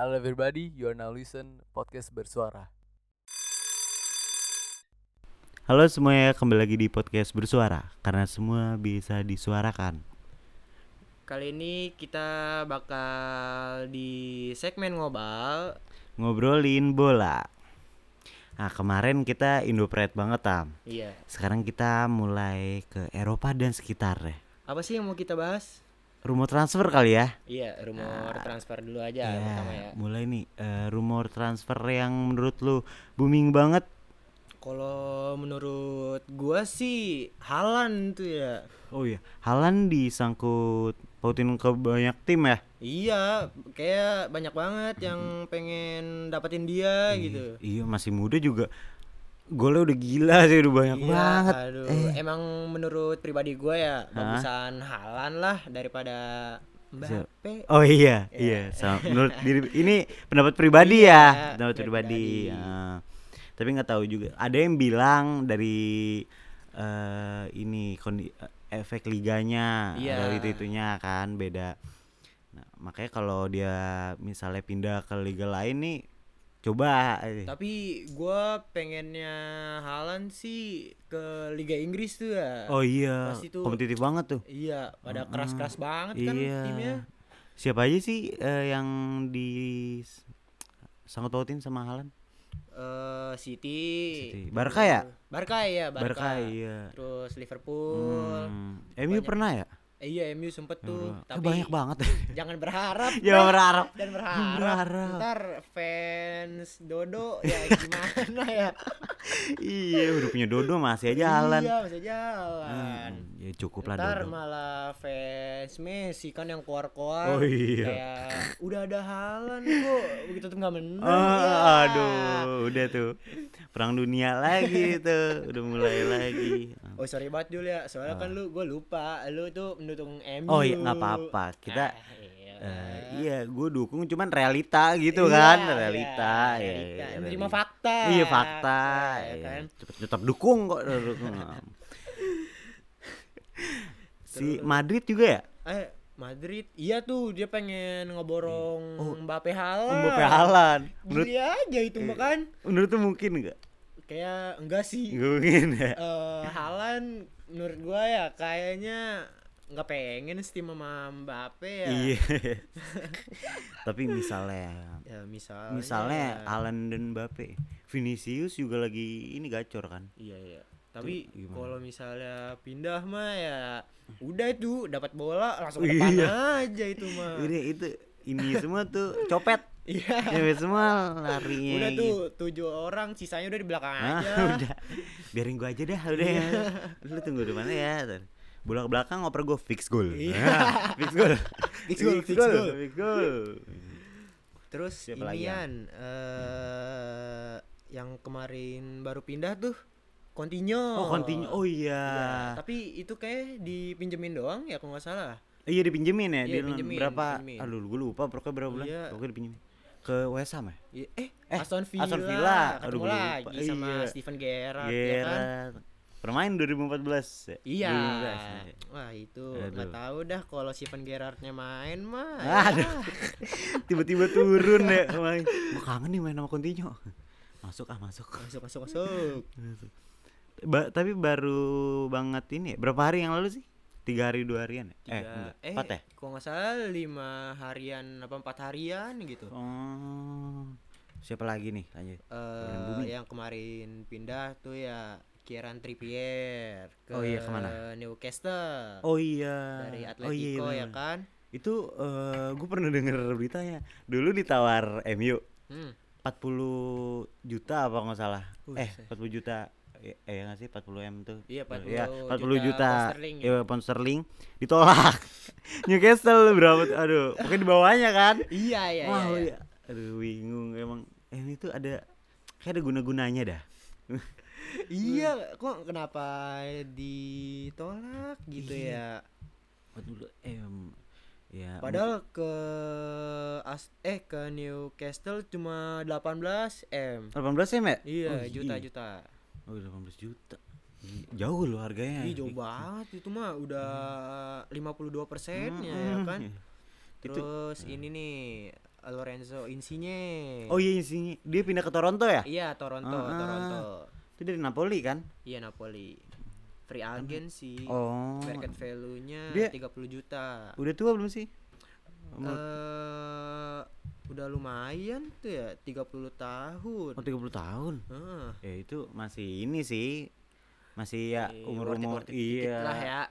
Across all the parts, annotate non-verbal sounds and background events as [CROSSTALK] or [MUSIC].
Hello everybody, you are now listen podcast bersuara. Halo semuanya, kembali lagi di podcast bersuara Karena semua bisa disuarakan. Kali ini kita bakal di segmen ngobal. Ngobrolin bola. Nah kemarin kita Indopride banget Tam. Iya. Sekarang kita mulai ke Eropa dan sekitarnya. Apa sih yang mau kita bahas? Rumor transfer kali ya? Iya rumor transfer dulu aja Ya, pertama ya. Mulai nih eh, rumor transfer yang menurut lu booming banget. Kalau menurut gua sih Halan tuh ya. Oh iya, Halan disangkut pautin ke banyak tim ya? Iya kayak banyak banget yang pengen dapetin dia gitu. Iya masih muda juga Golnya udah gila sih udah banyak Iya, banget aduh. Eh, Emang menurut pribadi gua ya bagusan Halan lah daripada Mbappe. Oh iya, Ya. iya. Sama, menurut diri ini pendapat pribadi Iya, ya, pendapat pribadi. pribadi. Ah. tapi nggak tahu juga. Ada yang bilang dari eh ini kondi, efek liganya, Iya. dari itu itunya kan beda. Nah, makanya kalau dia misalnya pindah ke liga lain nih, coba. eh. Tapi gua pengennya Halan sih ke Liga Inggris tuh ya. Oh iya, Pasti tuh- kompetitif banget tuh. Iya, pada keras-keras banget kan iya. timnya. Siapa aja sih eh, yang di sangkut pautin sama Halan? Eh City. City. Barca ya? Barca ya, Barca. Barca iya. Terus Liverpool. Hmm. MU pernah ya? Eh, iya, MU sempet tuh. Eh, Tapi banyak banget. [LAUGHS] jangan berharap. Jangan Bray. berharap. Dan [LAUGHS] berharap. berharap. Ntar fans Dodo ya gimana ya? [LAUGHS] iya, udah punya Dodo masih aja jalan. Iya, masih jalan. Hmm, ya cukup lah Ntar Dodo. malah fans Messi kan yang keluar-keluar Oh, iya. kayak udah ada halan kok begitu tuh nggak menang Ah, ya. aduh, udah tuh. Perang dunia lagi tuh, udah mulai lagi. oh sorry banget Jul ya soalnya kan lu gue lupa lu tuh mendukung MU. Oh iya, nggak apa-apa. Kita Ah, iya. eh, iya, gue dukung cuman realita gitu Iya, kan, iya, realita. ya, realita. ya, Menerima fakta Iya fakta. ya iya. kan Cepet tetap dukung kok. dukung. [LAUGHS] si Madrid juga ya? eh Madrid iya tuh dia pengen ngeborong Oh. Mbappe Halan Mbappe Haaland. Menurut Gila aja itu mah kan menurut tuh mungkin nggak? kayak enggak sih mungkin ya. eh Halan menurut gua ya kayaknya nggak pengen sih sama Mbappe ya. Iya. [LAUGHS] Tapi misalnya Ya misalnya. misalnya Alan dan Mbappe, Vinicius juga lagi ini gacor kan. Iya iya. Tapi kalau misalnya pindah mah ya udah itu dapat bola langsung ke Iya. aja itu mah. Udah itu ini semua tuh copet. Iya. Ya semua larinya. Udah gitu. tuh tujuh orang sisanya udah di belakang Ah, aja. [LAUGHS] udah. Biarin gua aja dah, udah ya. Lu tunggu di mana ya? Bola ke belakang oper gua fix goal. Iya. [LAUGHS] Ah, [LAUGHS] fix goal. Fix goal, fix goal. Fix goal. Terus Siapa lagi ya? inian eh yang kemarin baru pindah tuh Coutinho. Oh, Coutinho. Oh Iya, iya. tapi itu kayak dipinjemin doang ya kalau nggak salah. Iya dipinjemin ya, Iya, dia pinjemin, berapa? pinjemin. Aduh, gue lupa pokoknya berapa bulan. Iya. Pokoknya dipinjemin. Ke West Ham ya? Iya, Eh, Eh, Aston Villa. Aston Villa. Aduh, Ketemu lupa. lagi sama Iya. Steven Gerrard ya kan. Permain 2014 ya? Iya. 2014, Wah, itu nggak tahu dah kalau Steven Gerrardnya main mah. Aduh. [LAUGHS] Tiba-tiba turun ya main. Gua kangen nih main sama Coutinho. Masuk ah, masuk. Masuk masuk masuk. Ba- tapi baru banget ini ya. Berapa hari yang lalu sih? Tiga hari dua harian ya? eh, Tiga, enggak. eh, Empat ya? kalau nggak salah lima harian apa empat harian gitu. Oh. Siapa lagi nih? Lanjut. Eh, bumi. yang kemarin pindah tuh ya Kieran Trippier ke Oh iya, ke mana? Newcastle Oh iya. dari Oh iya, Atletico ya kan. Itu eh gue pernah denger beritanya. Dulu ditawar MU Hmm. 40 juta apa nggak salah. Wih, eh, 40 juta. Eh, eh nggak sih 40 M tuh. Iya, 40 Iya, 40 juta juta. sterling ya. Iya, pound sterling ditolak. [LAUGHS] Newcastle berapa? Aduh, pokoknya di bawahnya kan. Iya iya Wah, iya. iya. iya. Aduh, bingung emang. Eh, ini tuh ada kayak ada guna-gunanya dah. [LAUGHS] Iya, kok kenapa ditolak gitu Iya. ya? Waduh, em ya. Padahal ke as eh ke Newcastle cuma 18 m. 18 M ya? Iya, Oh, juta-juta. Oh, 18 juta. Jauh loh harganya. Ih, jauh banget itu mah udah 52 persennya ya Hmm. kan. Itu Terus ini nih Lorenzo Insigne. Oh iya sih, dia pindah ke Toronto ya? Iya, Toronto, Ah, ah. Toronto. Itu dari Napoli kan? Iya, Napoli. Free agent sih. Oh. Market value-nya Dia- 30 juta. Udah tua belum sih? Eh udah lumayan tuh ya, 30 tahun. Oh 30 tahun. Heeh. Ya itu masih ini sih. Masih ya Iya, umur-umur iya. lah ya.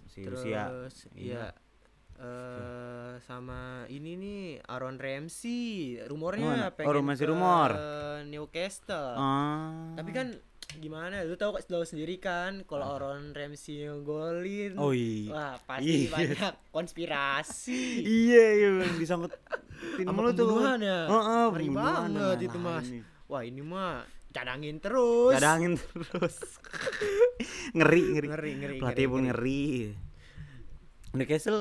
Masih Terus usia. iya. Eh sama ini nih Aaron Ramsey rumornya Oh, pengen oh, masih ke rumor. Newcastle. Ah. Tapi kan gimana lu tahu tahu sendiri kan kalau Aaron Ramsey ngegolin Oh iya. wah pasti Iya. banyak konspirasi Iya iya disangkut sama mulu tuh. ya ngeri pembunuhan banget itu mas lain-lain. wah ini mah cadangin terus Cadangin terus. [LAUGHS] ngeri ngeri. Ngeri, ngeri, Pelatih ngeri, pun ngeri. Newcastle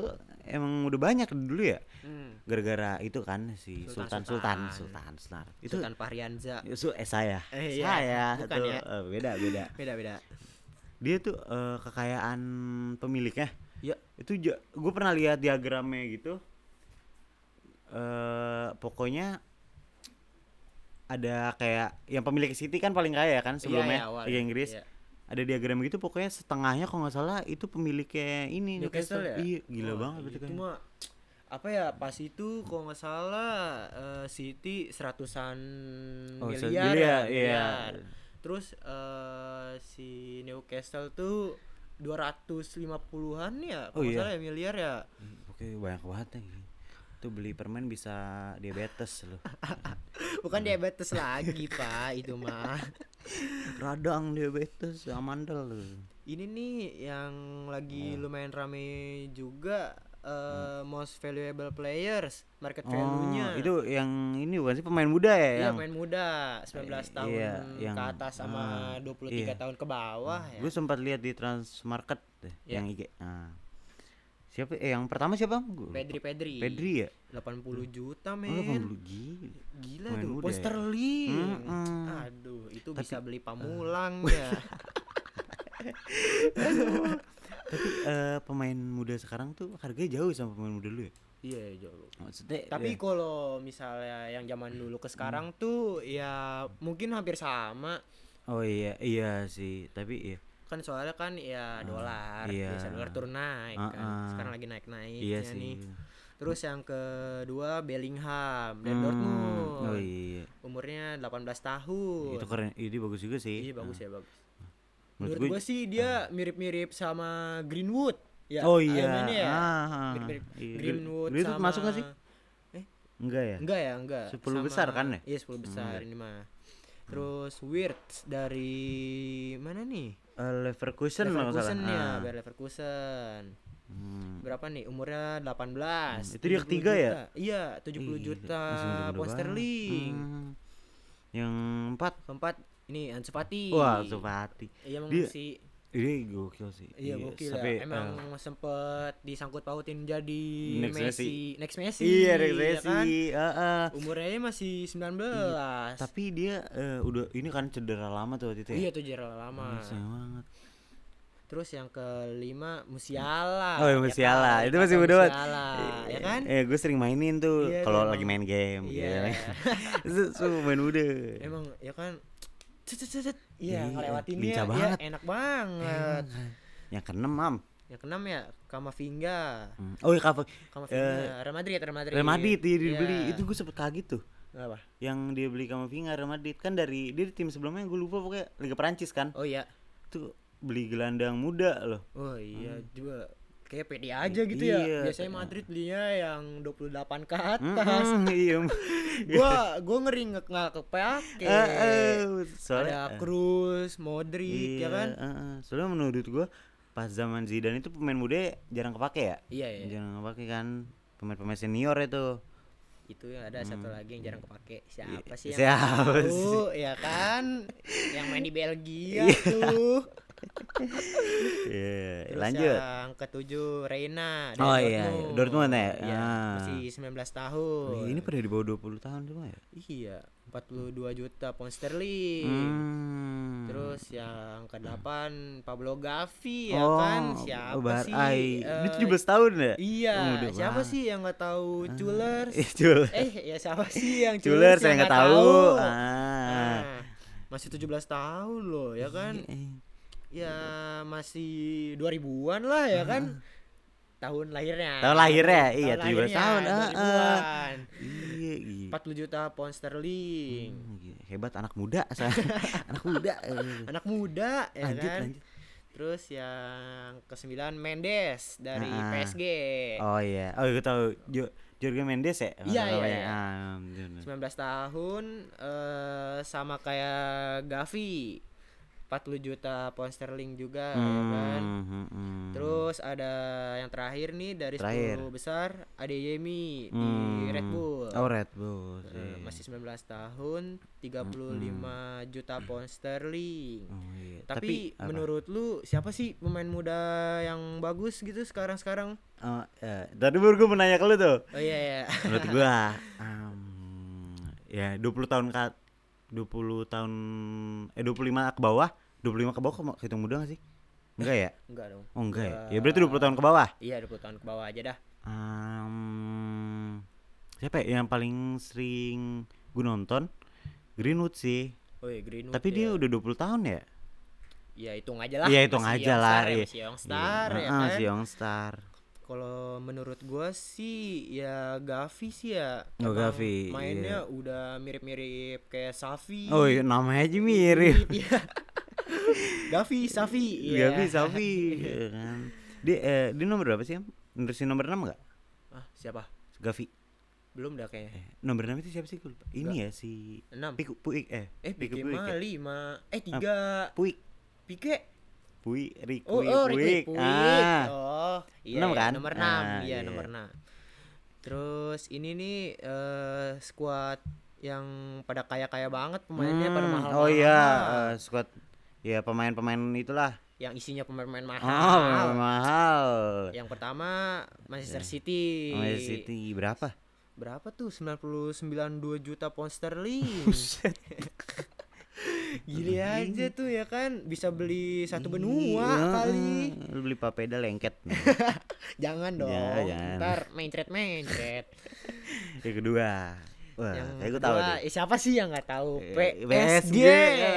emang udah banyak dulu ya. Hmm, Gara-gara itu kan si Sultan Sultan Sultan Sultan. Itu Sultan Fahrianza Su eh saya. Eh, iya. Saya Bukan tuh ya? eh, beda beda. [LAUGHS] beda beda Dia tuh eh, kekayaan pemiliknya ya itu gue pernah lihat diagramnya gitu eh pokoknya ada kayak yang pemilik City kan paling kaya kan sebelumnya iya, awal, Liga Inggris iya. Ada diagram gitu pokoknya setengahnya kalau nggak salah itu pemiliknya ini Newcastle ya? iya gila Wah, banget berarti itu kan mah apa ya pas itu kalau nggak salah eh, City seratusan Oh, miliar, miliar, ya, iya. miliar. terus eh, si Newcastle tuh 250-an ya Oh, kalau nggak iya. salah ya miliar ya oke banyak banget nih itu beli permen bisa diabetes loh [LAUGHS] bukan diabetes lagi pak itu mah radang diabetes amandel loh ini nih yang lagi lumayan rame juga eh, most valuable players market oh value-nya itu yang ini bukan sih pemain muda ya Iya yang pemain muda 19 tahun iya, yang- ke atas sama ah, 23 iya. tahun ke bawah ya. Gue sempat lihat di Transmarket deh, Ya. yang IG. Nah. Siapa eh yang pertama siapa? Pedri Pedri. Pedri ya? 80 juta Oh, men. 80 gila. Gila Pemain tuh. Pound sterling. Mm-mm. Aduh, itu bisa beli pamulang [LAUGHS] ya. Tapi eh, pemain muda sekarang tuh harganya jauh sama pemain muda dulu ya. Iya, jauh. Maksudnya Tapi ya, kalau misalnya yang zaman dulu ke sekarang tuh ya mungkin hampir sama. Oh iya, iya sih. Tapi iya. Kan soalnya kan ya dolar, iya. biasa dolar turun naik kan. Ah-ah. Sekarang lagi naik-naiknya Iya nih. sih. Terus yang kedua Bellingham dan Hmm, Dortmund. Oh iya. Umurnya 18 tahun. Itu keren. Ini bagus juga sih. Iya bagus ya bagus. Menurut Menurut gue- gua sih dia mirip-mirip sama Greenwood. Ya, oh iya. ya. Ah, ah. Iya. Greenwood Greenwood sama masuk gak sih? Enggak ya? Enggak ya, enggak. 10 besar kan ya? Iya, 10 besar ini mah. Terus Wirtz dari mana nih? Eh, Leverkusen. Leverkusen ya, Ah. Bayer Leverkusen. Hmm. Berapa nih? Umurnya 18. Hmm, itu dia 70 ketiga ya? juta. Iya, 70 Ih, juta pound sterling. Hmm. Yang empat, Keempat ini Ansu Fati. wah Supati. Iya emang Dia- Ini gokil sih. Iya gokil Sampai, ya. Emang eh, sempet disangkut pautin jadi Next Messi. Next Messi. iya, Rex ya Messi. kan? heeh. Umurnya masih 19. Tapi dia eh, udah ini kan cedera lama tuh waktu itu ya. Iya tuh jarak lama. Iya, sayang banget. Terus yang kelima Musiala. Oh, ya, ya Musiala. kan? Itu masih muda banget. Musiala, ya kan? Eh, gue sering mainin tuh Iya, kalau emang. lagi main game Iya. gitu. Itu semua main muda. Emang ya kan Iya, Iya, ngelewatinnya lincah ya, banget. enak banget. Yang keenam, Mam. Yang keenam ya Kamavinga. Hmm. Oh, iya cover. Kamavinga, Real Madrid, Real Madrid. Real Madrid dia dibeli. Iya. Itu gue sempet kaget tuh. apa? Yang dia beli Kamavinga Real Madrid kan dari dia di tim sebelumnya gue lupa pokoknya Liga Prancis kan. Oh iya. Itu beli gelandang muda loh. Oh iya juga kayak pede aja gitu ya. Iya, Biasanya kayak- Madrid belinya yang 28 ke atas. Mm-mm, iya. [LAUGHS] gua gua ngeri nggak nggak kepake. Eh, eh, soalnya Ada Cruz, Modric ya iya, kan? eh, eh. Soalnya menurut gua pas zaman Zidane itu pemain muda jarang kepake ya. Iya iya. Jarang kepake kan pemain-pemain senior itu. Itu yang ada satu lagi yang jarang kepake. Siapa Iya, sih yang siapa tahu, ya kan? [LAUGHS] yang main di Belgia tuh. Iya, Terus lanjut. yang ketujuh Reina Oh iya, Dortmund ya? Iya, Ah. masih 19 tahun. Oh, ini pada di bawah 20 tahun semua ya? Iya, 42 juta pound sterling. Hmm. Terus yang ke-8 Pablo Gavi ya oh, kan? Siapa Bar sih? Ai. Dia Eh, 17 tahun ya? Iya, Oh, siapa banget. sih yang nggak tahu? Eh, Jul. [LAUGHS] eh, ya siapa sih yang Chulers saya yang nggak tahu. Ah. Nah, masih 17 tahun loh ya kan? Iya, Ya masih 2000-an lah ya kan? Tahun lahirnya. Tahun lahirnya, iya, Tahun 17 lahirnya, tahun, ah, ah. 2000-an. Iya, iya. 40 juta pound sterling. Hmm, gila. Hebat anak muda, [LAUGHS] anak muda. eh. Anak muda ya Lanjut, kan? lanjut. Terus yang ke-9 Mendes dari Ah. PSG. Oh iya. Oh, gue tahu. Jo Jorge Mendes ya? Iya, iya, namanya. iya. Ah, bener. 19 tahun eh sama kayak Gavi 40 juta pound sterling juga ya kan Hmm, hmm, hmm. terus ada yang terakhir nih dari Terakhir. 10 besar Adeyemi di Hmm. Red Bull Oh, Red Bull. Iya. masih 19 tahun 35 juta pound sterling Oh, iya. tapi, apa? menurut lu siapa sih pemain muda yang bagus gitu sekarang-sekarang Oh, ya. Tadi baru gue menanya ke lu tuh. oh iya ya Menurut gua [LAUGHS] um, ya 20 tahun ke 20 tahun eh 25 ke bawah, 25 ke bawah kok hitung muda gak sih? Enggak ya? enggak dong Oh enggak ya? Gua- Ya berarti 20 tahun ke bawah. iya 20 tahun ke bawah aja dah Um, siapa ya yang paling sering gue nonton? Greenwood sih. oh iya Greenwood Tapi dia ya. udah 20 tahun ya? ya hitung aja lah Iya, hitung masih aja lah, Youngstar ya, iya. masih Youngstar Iya. ya Ah, kan si Youngstar. Kalau menurut gua sih ya Gavi sih ya Oh, Gavi, mainnya udah mirip-mirip kayak Safi Oh iya namanya aja mirip. [LAUGHS] Iya. Gavi Safi iya. Gavi, Safi. ya kan. Dia eh, dia nomor berapa sih? Nersi nomor 6 enggak? ah siapa Gavi. belum dah kayaknya Eh, nomor 6 itu siapa sih? Lupa. Ini ya si enam Piku Puik eh eh Piku Puik mah ya? lima eh tiga Puik Pique Puik Riku oh oh. Puig Ah. oh iya Enam iya, kan? nomor enam Ah, iya iya. nomor enam terus ini nih eh squad yang pada kaya-kaya banget pemainnya pada Hmm, mahal Oh iya, eh, squad ya pemain-pemain itulah. yang isinya pemain-pemain Oh, mahal mahal. yang pertama Manchester City Manchester City berapa? berapa tuh 99 2 juta pound sterling [LAUGHS] [LAUGHS] gili aja tuh ya kan bisa beli satu benua Iya, kali Lu beli papeda lengket. [LAUGHS] jangan dong Ya, jangan. ntar mencret mencret [LAUGHS] yang kedua. Wah, yang kayak gue tahu kedua, eh, siapa sih yang nggak tahu Eh, PSG, PSG, ya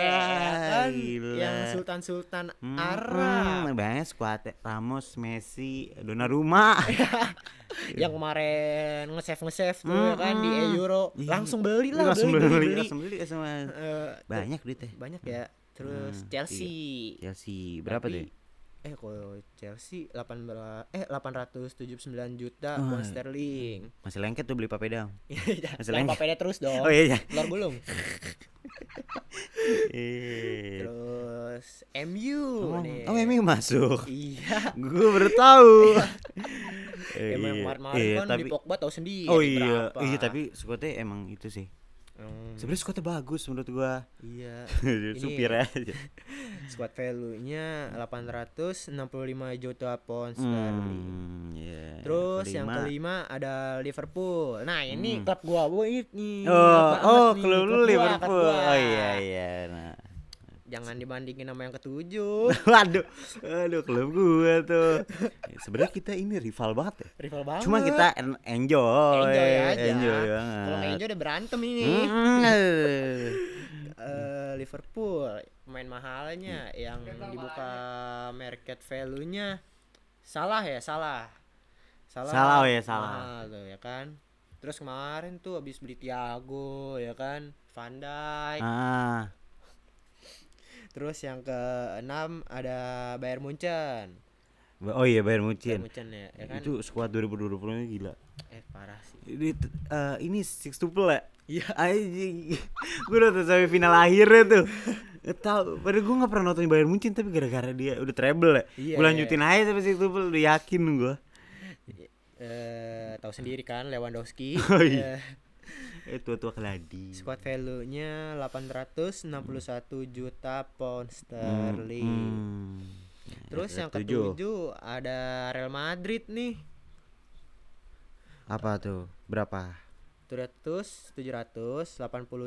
kan gila. yang Sultan Sultan Hmm, Arab hmm, banyak squad Ramos, Messi, Donnarumma. [LAUGHS] yang kemarin nge-save nge-save tuh ya kan di Hmm, Euro Iya. langsung beli lah langsung beli beli, beli. langsung beli semua. Eh, Banyak duitnya. banyak ya terus Hmm, Chelsea Chelsea berapa Tapi, deh? Eh kalau Chelsea 18 eh 879 juta Oh, pound sterling Masih lengket tuh beli papeda. [LAUGHS] Masih Masih lengket. papeda terus dong Oh iya iya. Telur gulung Eh. [LAUGHS] terus MU Oh, nih oh MU masuk. iya Gue baru tahu. [LAUGHS] Emang iya. kemarin-kemarin Iya, kan tapi di Pogba tahu sendiri Oh iya, berapa. iya tapi squadnya emang itu sih. Hmm, Sebenarnya squadnya bagus menurut gua. iya [LAUGHS] Supir aja. [LAUGHS] squad value-nya 865 juta pound sterling Hmm, iya. Terus yang Kelima. kelima ada Liverpool. Nah ini Hmm. klub gua ini. Oh, oh, klub klub Liverpool. gua. Oh iya iya. Nah. Jangan dibandingin sama yang ketujuh. [LAUGHS] Waduh, aduh klub gua tuh. [LAUGHS] Sebenarnya kita ini rival banget ya. Rival banget. Cuma kita en- enjoy, enjoy aja. enjoy Kalau banget. nggak enjoy udah berantem ini. Mm, [LAUGHS] eh. Liverpool pemain mahalnya yang dibuka market value-nya salah ya salah. Salah. Salah, oh ya, salah. mahal tuh ya kan. Terus kemarin tuh habis beli Thiago ya kan, Van Dijk. Ah, Terus yang keenam ada Bayern Munchen. oh iya Bayern Bayern Munchen. Munchen ya, ya kan? Itu squad 2020 nya gila. Eh parah sih. Ini eh, ini six tuple ya? Iya. Anjing. [LAUGHS] gue nonton sampai final akhirnya tuh. Tau, padahal gue gak pernah nonton Bayern Munchen tapi gara-gara dia udah treble ya. Iya, gue lanjutin aja sampai six tuple udah yakin gue. Eh tahu sendiri kan Lewandowski. [LAUGHS] Oh, iya. Eh, Itu tua keladi. Squad value-nya 861 juta pound Hmm, sterling. hmm. Terus Ya, yang ketujuh. ketujuh ada Real Madrid nih. apa tuh? Berapa? 700 780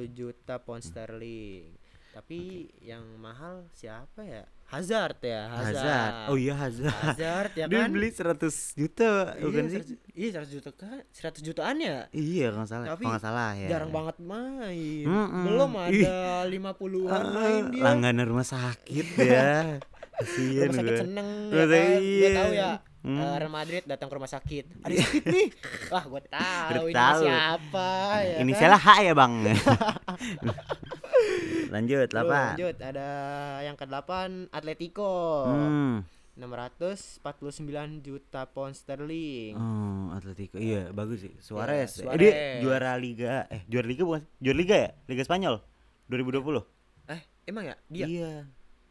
juta pound sterling. Tapi yang mahal siapa ya? Hazard ya, Hazard. Hazard. Oh iya Hazard. Hazard ya [LAUGHS] Dia kan? beli 100 juta Iya, bukan sih? 100 Iya, 100 juta kan? 100 jutaan ya? Iya kalau nggak salah. Tapi Kalau nggak salah ya. Jarang banget main. Mm-mm. Belum Ih. ada 50-an Ah, main dia. Langganan rumah sakit [LAUGHS] ya. Kasian rumah sakit seneng ya kan? sakit, Dia iya. tahu ya Hmm. eh, Real Madrid datang ke rumah sakit ada sakit nih [LAUGHS] wah gue tahu ini tahu. siapa ya Ini kan? salah H ya bang. Lanjut Tuh, apa? lanjut ada yang ke-8 Atletico Hmm. 649 juta pound sterling Oh, Atletico. Iya, bagus sih. Suarez. Iya, Eh, dia Suarez. juara liga. Eh, juara liga bukan? Juara liga ya? Liga Spanyol 2020. eh emang ya dia Iya.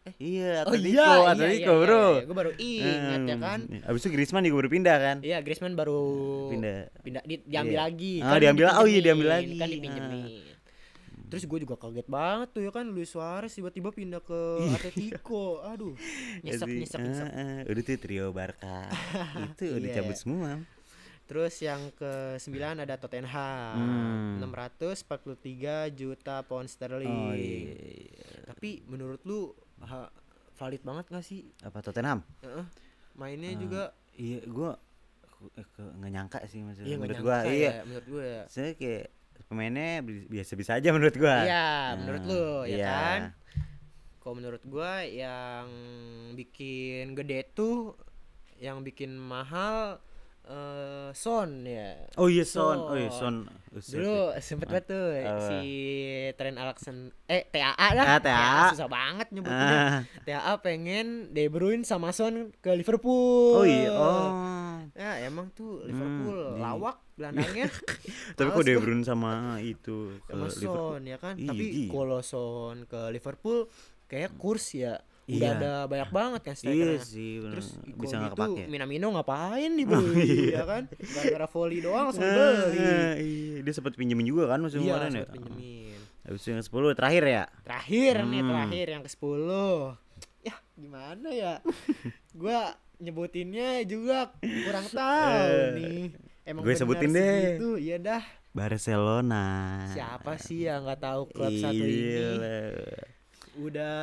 Eh. Iya, oh Atletico, iya iya, Atletico, iya, Bro. iya, gue baru ingat ya kan Hmm, Abis itu Griezmann juga baru pindah kan? Iya Griezmann baru Pindah. pindah di- diambil Iya. lagi Ah, diambil- oh iya, diambil lagi. kan dipinjemin terus gue juga kaget banget tuh ya kan Luis Suarez tiba-tiba pindah ke Atletico aduh [LAUGHS] nyesek Jadi, nyesek nyesek ah, ah, udah tuh trio Barca. [LAUGHS] itu udah Iya. cabut semua. terus yang ke 9 ada Tottenham Hmm. 643 juta pound sterling Oh iya. tapi menurut lu ha- valid banget gak sih Apa Tottenham? Heeh. mainnya Ah, juga Iya, gua eh, ke- nggak nyangka sih maksudnya. iya menurut gua, iya. ya, menurut gue ya Saya kayak pemainnya bi- biasa-biasa aja menurut gua. Iya, menurut Ah, lu ya iya. kan? Kalau menurut gua yang bikin gede tuh yang bikin mahal eh Son ya. Oh iya Son. Oh iya Son. Dulu sempet banget tuh Apa? si Trent Alexander eh TAA lah. Ah, TAA. susah banget Ah. nyebutnya. TAA pengen De Bruyne sama Son ke Liverpool. Oh iya. Oh. Ya emang tuh Liverpool Hmm, di- lawak gelandangnya. [LAUGHS] Tapi kok De. Bruyne sama itu ke sama Liverpool. Son ya kan Iya, tapi iya. kalau Son ke Liverpool kayak kurs ya udah Iya. ada banyak banget kan Iya strikernya sih, bener. terus bisa kalau nggak gitu kepake. Minamino ngapain [LAUGHS] dibeli ya kan gara-gara volley doang langsung Ah, iya, dia sempat pinjemin juga kan musim iya kemarin ya. pinjemin Habis yang 10 terakhir ya. terakhir nih Hmm. terakhir yang ke 10 ya gimana ya [LAUGHS] gua nyebutinnya juga kurang tahu Eh, nih emang gue sebutin deh. segitu iya dah Barcelona. siapa sih yang nggak tahu klub satu ini udah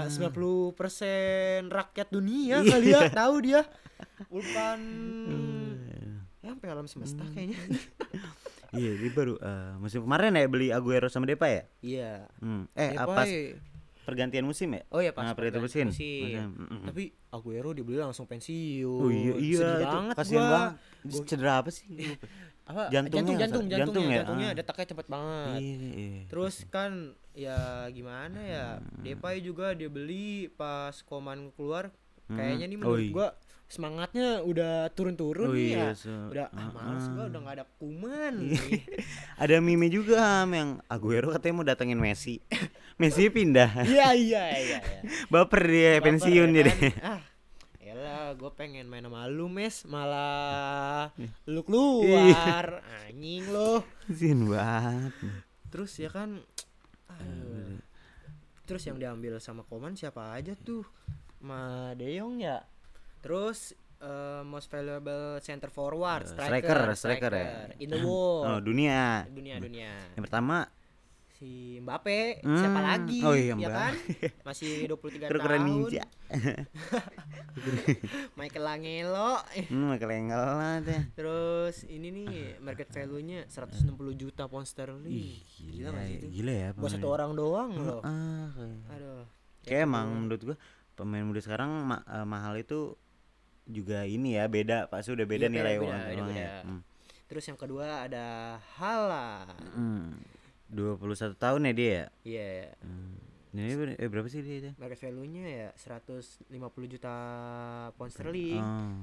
Ah. 90% rakyat dunia kali ya [LAUGHS] tahu dia bukan ya sampai alam semesta Hmm. kayaknya Iya, dia baru eh, musim kemarin ya beli Aguero sama Depa ya? iya Hmm. Eh, Depay. apa pergantian musim ya? oh ya pas Nah, pergantian musim. musim. Mm-mm. tapi Aguero dibeli langsung pensiun Oh iya, iya Sedih itu banget kasihan gua. banget. Gua- Cedera apa sih? apa Jantungnya jantung jantung jantungnya Jantung ya? jantungnya Ah. detaknya cepet banget Iya, iya. Terus kan ya gimana ya Depay juga dia beli pas Koman keluar Hmm. kayaknya nih Oh menurut iya. gua semangatnya udah turun-turun Oh nih iya, ya so- udah ah, males gua ah. udah nggak ada kuman Iya. [LAUGHS] Ada meme juga Ham, yang Aguero katanya mau datengin Messi. [LAUGHS] Messi pindah. iya iya iya iya. [LAUGHS] Baper dia Baper pensiun ya jadi. kan? ah Yalah, gue pengen main sama lu, Mes, malah Iya. lu keluar, anjing lo. Kasihan banget. Terus ya kan, aduh. terus yang diambil sama Koman siapa aja tuh? Ma De Jong ya. Terus eh, most valuable center forward, Eh, striker, striker, striker ya. in the world, Oh, dunia. dunia dunia. Yang pertama Si Mbappe, siapa Hmm, lagi? oh iya, ya Mbappe. kan? [LAUGHS] Masih 23 Keren tahun. ninja. [LAUGHS] Michael Angelo. Hmm, kelengel lah deh. Terus ini nih market value-nya 160 juta pound sterling. Gila gak sih itu? Gila ya. Buat satu pemain. orang doang loh. Ah, kayak- Aduh. kayak emang menurut gua pemain muda sekarang ma- eh, mahal itu juga ini ya beda pasti udah beda Iya, nilai beda, uang beda, beda. Hmm. Terus yang kedua ada Hala. Hmm. 21 tahun ya dia ya. Iya, Hmm. Ini ber- eh, berapa sih dia itu? market value-nya ya 150 juta pound sterling. Oh.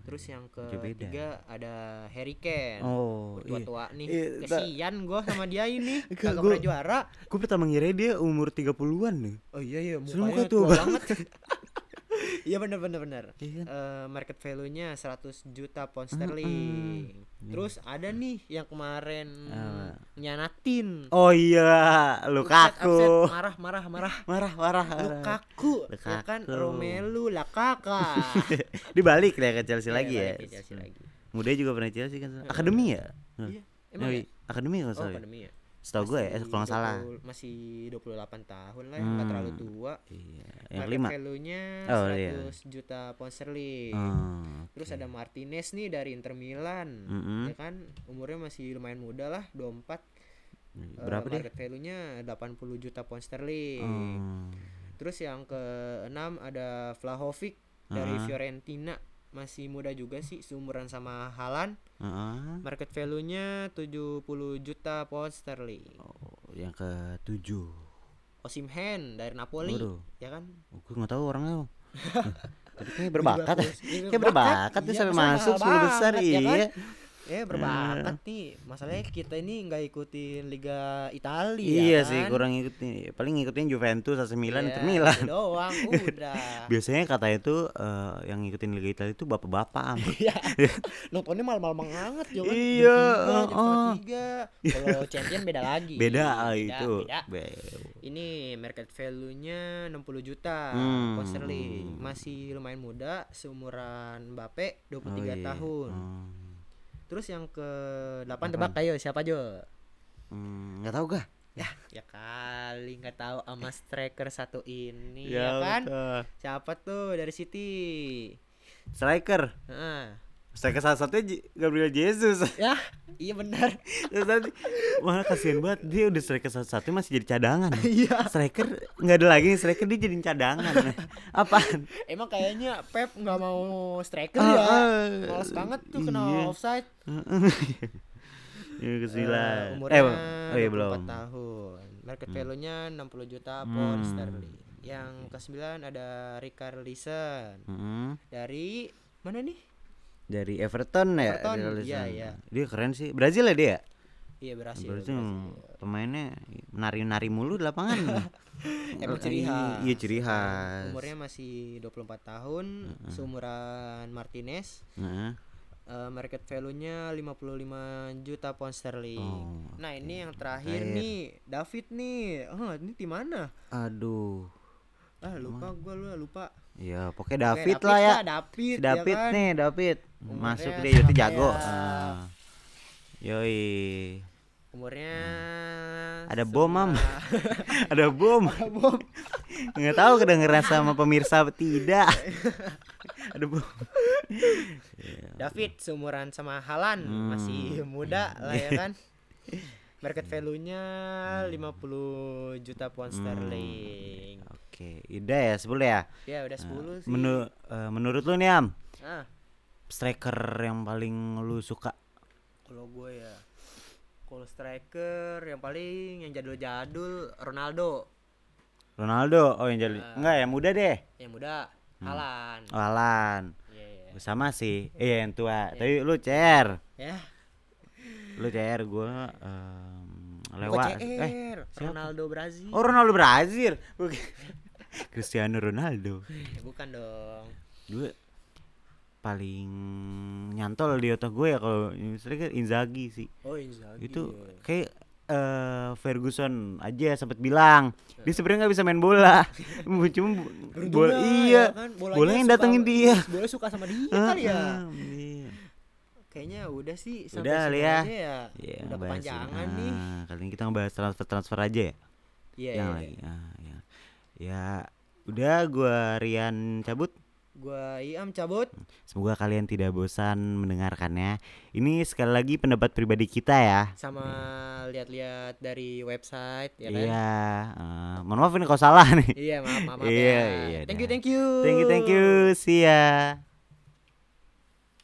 Terus yang ketiga ada Harry Kane. Oh, iya. tua-tua nih. Iya, Kesian gua sama dia ini. [LAUGHS] Kagak gua- pernah juara. Gue pertama ngira dia umur 30-an nih. Oh iya iya mukanya muka tua tua banget. [LAUGHS] [LAUGHS] Iya bener bener bener. Iya kan? Eh, market value-nya 100 juta pound sterling. Terus ada nih yang kemarin Apa? nyanatin. Oh iya, Lukaku. upset, marah marah marah. Marah, marah. marah. Lukaku, ya kan Lukaku. Romelu Lakaka. [LAUGHS] Dibalik ya ke Chelsea lagi Iya, ya. ke Chelsea lagi. Muda juga pernah Chelsea kan. Akademi ya? Iya. Oh, Emang ya? iya. Akademi kalau Oh, salah. ya? akademi ya. Setahu gue ya, Masih kalau nggak salah. 20 Masih 28 tahun lah, nggak Hmm. terlalu tua. Iya, yang Market kelima. value-nya Oh, 100 iya. juta pound sterling. Oh, Terus oke. ada Martinez nih dari Inter Milan. Mm-mm. Ya kan umurnya masih lumayan muda lah, 24. Eh, Berapa dia? market value-nya 80 juta pound sterling. Oh. Terus yang ke-6 ada Vlahovic dari Ah. Fiorentina. Masih muda juga sih, seumuran sama Halan. Heeh. Market value-nya 70 juta pound sterling. Oh, yang ketujuh. Osimhen dari Napoli, Waduh. ya kan? Oh, gue nggak tahu orangnya. [LAUGHS] Tapi kayaknya berbakat. ya. Iya, Kayak berbakat tuh Iya, sampai masalah masuk 10 besar ya kan? Iya. Eh berbakat nih. Masalahnya kita ini nggak ikutin Liga Italia. Iya kan? sih, kurang ngikutin. Paling ngikutin Juventus, AC Milan, Iya, Inter Milan. doang [LAUGHS] udah. Biasanya katanya tuh eh, yang ngikutin Liga Italia itu bapak-bapak. Am. [LAUGHS] Iya. Nontonnya malam-malam banget ya kan. Iya, oh. Kalau [LAUGHS] champion beda lagi. Beda ah, Beda, itu. beda. Be- Ini market value-nya 60 juta Hmm. pound sterling. Masih lumayan muda, seumuran Mbappe 23 Oh, iya. tahun. Oh. Terus yang ke 8 tebak ayo siapa Jo? Hmm, nggak tahu gak? Ya, ya kali nggak tahu sama striker satu ini ya, kan? betul. Siapa tuh dari City? Striker. Nah, Striker salah satunya Gabriel Jesus. ya, iya benar. Terus nanti malah kasihan banget dia udah striker satu-satu masih jadi cadangan. [LAUGHS] Iya. striker nggak ada lagi striker dia jadi cadangan. [LAUGHS] Apaan? Emang kayaknya Pep nggak mau striker Ah, ya. ah, Males banget tuh kena iya. offside. [LAUGHS] Ya kesila. Eh, umurnya oh iya 24 belum. Hmm. tahun. Market value-nya 60 juta pound sterling. Yang ke-9 ada Richarlison Mm-mm. dari mana nih? Dari Everton ya. Everton, iya, iya. Dia keren sih. Brazil ya dia? Iya berhasil. Berarti pemainnya nari-nari mulu di lapangan. [LAUGHS] Emang ciri khas. Iya ciri khas. Umurnya masih 24 tahun, seumuran Martinez. Nah, Eh, market value-nya 55 juta pound sterling. Oh, nah, ini yang terakhir Terakhir. nih, David nih. Oh, ini tim mana? aduh. Ah, lupa lu lupa. Ya, pokoknya Oke, David lah ya. David, Si David ya kan? nih, David. Umurnya Masuk dia itu jago. kayak- Ah. Yoi. Umurnya Ada bom, Mam. [LAUGHS] Ada bom. bom. Nggak tahu kedengeran sama pemirsa tidak. [LAUGHS] Ada bom. David seumuran sama Halan, Hmm. masih muda lah ya kan. [LAUGHS] Market value-nya 50 juta pound sterling. Oke, udah ya 10 ya. Ya udah 10 sih. Menu, eh, menurut lu nih Am, Ah, striker yang paling lu suka? kalau gue ya kalau striker yang paling yang jadul-jadul Ronaldo. Ronaldo. Oh, yang jadi enggak ya, muda deh. Yang muda Halan. Oh, Alan. Iya, iya. Sama sih. Eh, yang tua. Tapi lu CR. Ya, Lu CR em, bukan lewat. CR, Eh? Ronaldo Brazil. Oh, Ronaldo Brazil. [LAUGHS] Cristiano Ronaldo. [LAUGHS] Bukan dong. Gue paling nyantol di otak gue ya kalau striker Inzaghi sih. Oh, Inzaghi. itu ya. kayak eh, Ferguson aja sempat bilang dia sebenarnya nggak bisa main bola [LAUGHS] cuma bola iya ya kan, bolanya bola yang datengin dia Bola suka sama dia kali ya. Ah, iya. Kayaknya udah sih sampai Udah sini ya. aja ya. Iya, udah kepanjangan nih. Ah, kali ini kita ngebahas transfer transfer aja ya Iya, yang iya. lagi Ah, ya. udah gua Rian cabut Gua Iam cabut. semoga kalian tidak bosan mendengarkannya ini sekali lagi pendapat pribadi kita ya sama lihat-lihat dari website ya kan. iya eh, mohon maaf ini kalau salah nih Iya, maaf maaf, maaf Iya, ya. iya, Thank you, thank you. thank you thank you see ya